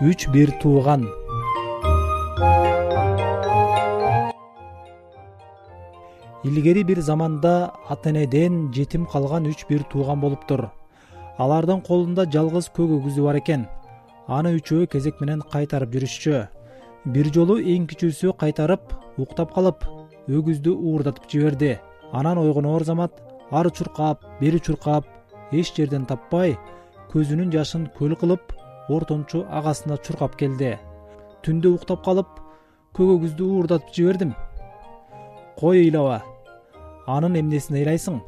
үч бир тууган. Илгери бир заманда ата энеден жетим калган үч бир тууган болуптур алардын колунда жалгыз көк өгүзү бар экен. Аны үчөө кезек менен кайтарып жүрүшчү. Бир жолу эң кичүүсү кайтарып уктап калып өгүздү уурдатып жиберди. Анан ойгоноор замат ары чуркап бери чуркап эч жерден таппай көзүнүн жашын көл кылып ортончу агасына чуркап келди. Түндө уктап калып көк өгүздү уурдатып жибердим кой ыйлаба анын эмнесин ыйлайсың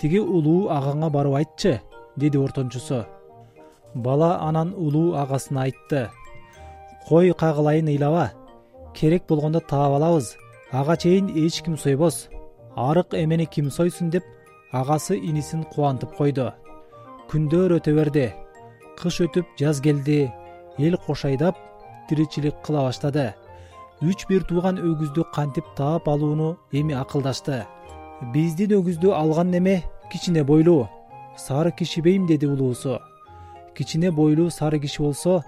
тиги улуу агаңа барып айтчы деди ортончусу. Бала анан улуу агасына айтты. Кой кагылайын ыйлаба керек болгондо таап алабыз. Ага чейин эч ким сойбос арык эмени ким сойсун деп агасы инисин кубантып койду. Күндөр өтө берди кыш өтүп жаз келди. Эл кош айдап тиричилик кыла баштады. Үч бир тууган өгүздү кантип таап алууну эми акылдашты. Биздин өгүздү алган неме? Кичине бойлуу. Сары кишибейм деди улуусу. Кичине бойлуу сары киши болсо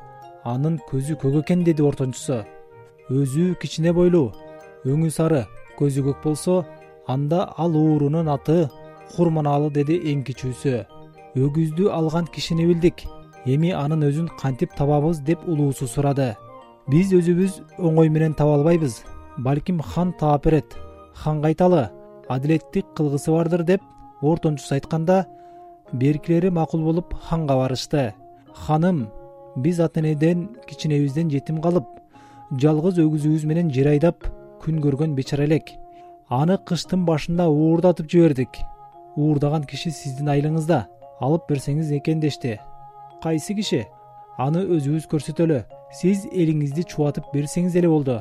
анын көзү көк экен деди ортончусу. Өзү кичине бойлуу. Өңү сары көзү көк болсо анда ал уурунун аты курманаалы деди эң кичүүсү. Өгүздү алган кишини билдик эми анын өзүн кантип табабыз деп улуусу сурады. Биз өзүбүз оңой менен таба албайбыз. Балким хан таап берет ханга айталы адилеттик кылгысы бардыр деп ортончусу айтканда беркилери макул болуп ханга барышты. Ханым биз ата энеден кичинебизден жетим калып жалгыз өгүзүбүз менен жер айдап күн көргөн бечара элек. Аны кыштын башында уурдатып жибердик. Уурдаган киши сиздин айылыңызда алып берсеңиз экен дешти кайсы киши? Аны өзүбүз көрсөтөлү. Сиз элиңизди чубатып берсеңиз эле болду.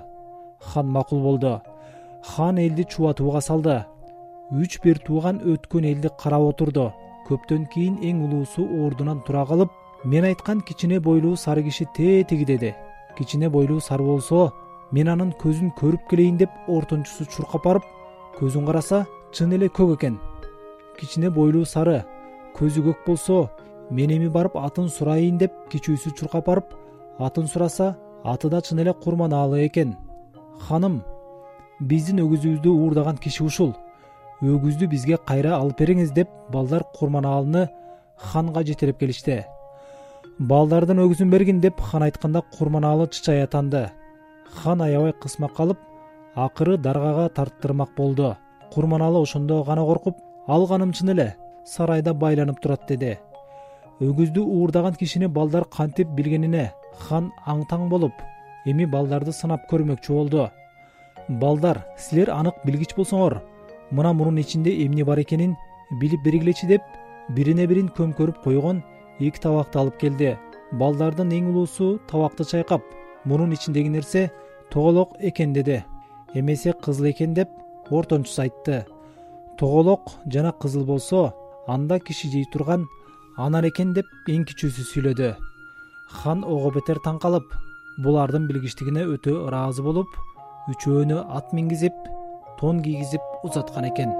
Хан макул болду. Хан элди чубатууга салды. Үч бир тууган өткөн элди карап отурду. Көптөн кийин эң улуусу ордунан тура калып мен айткан кичине бойлуу сары киши тетиги деди. Кичине бойлуу сары болсо мен анын көзүн көрүп келейин деп ортончусу чуркап барып көзүн караса чын эле көк экен кичине бойлуу сары көзү көк болсо мен эми барып атын сурайын деп кичүүсү чуркап барып атын сураса аты да чын эле курманаалы экен. Ханым биздин өгүзүбүздү уурдаган киши ушул. Өгүздү бизге кайра алып бериңиз деп балдар курманаалыны ханга жетелеп келишти балдардын өгүзүн бергин деп хан айтканда курманаалы чычай атанды. Хан аябай кысмак калып акыры даргага тарттырмак болду. Курманаалы ошондо гана коркуп алганым чын эле сарайда байланып турат деди өгүздү уурдаган кишини балдар кантип билгенине хан аң таң болуп эми балдарды сынап көрмөкчү болду. Балдар силер анык билгич болсоңор мына мунун ичинде эмне бар экенин билип бергилечи деп бирине бирин көмкөрүп койгон эки табакты алып келди. Балдардын эң улуусу табакты чайкап мунун ичиндеги нерсе тоголок экен деди. Эмесе кызыл экен деп ортончусу айтты. Тоголок жана кызыл болсо анда киши жей турган анан экен деп эң кичүүсү сүйлөдү. Хан ого бетер таң калып булардын билгичтигине өтө ыраазы болуп үчөөнү ат мингизип тон кийгизип узаткан экен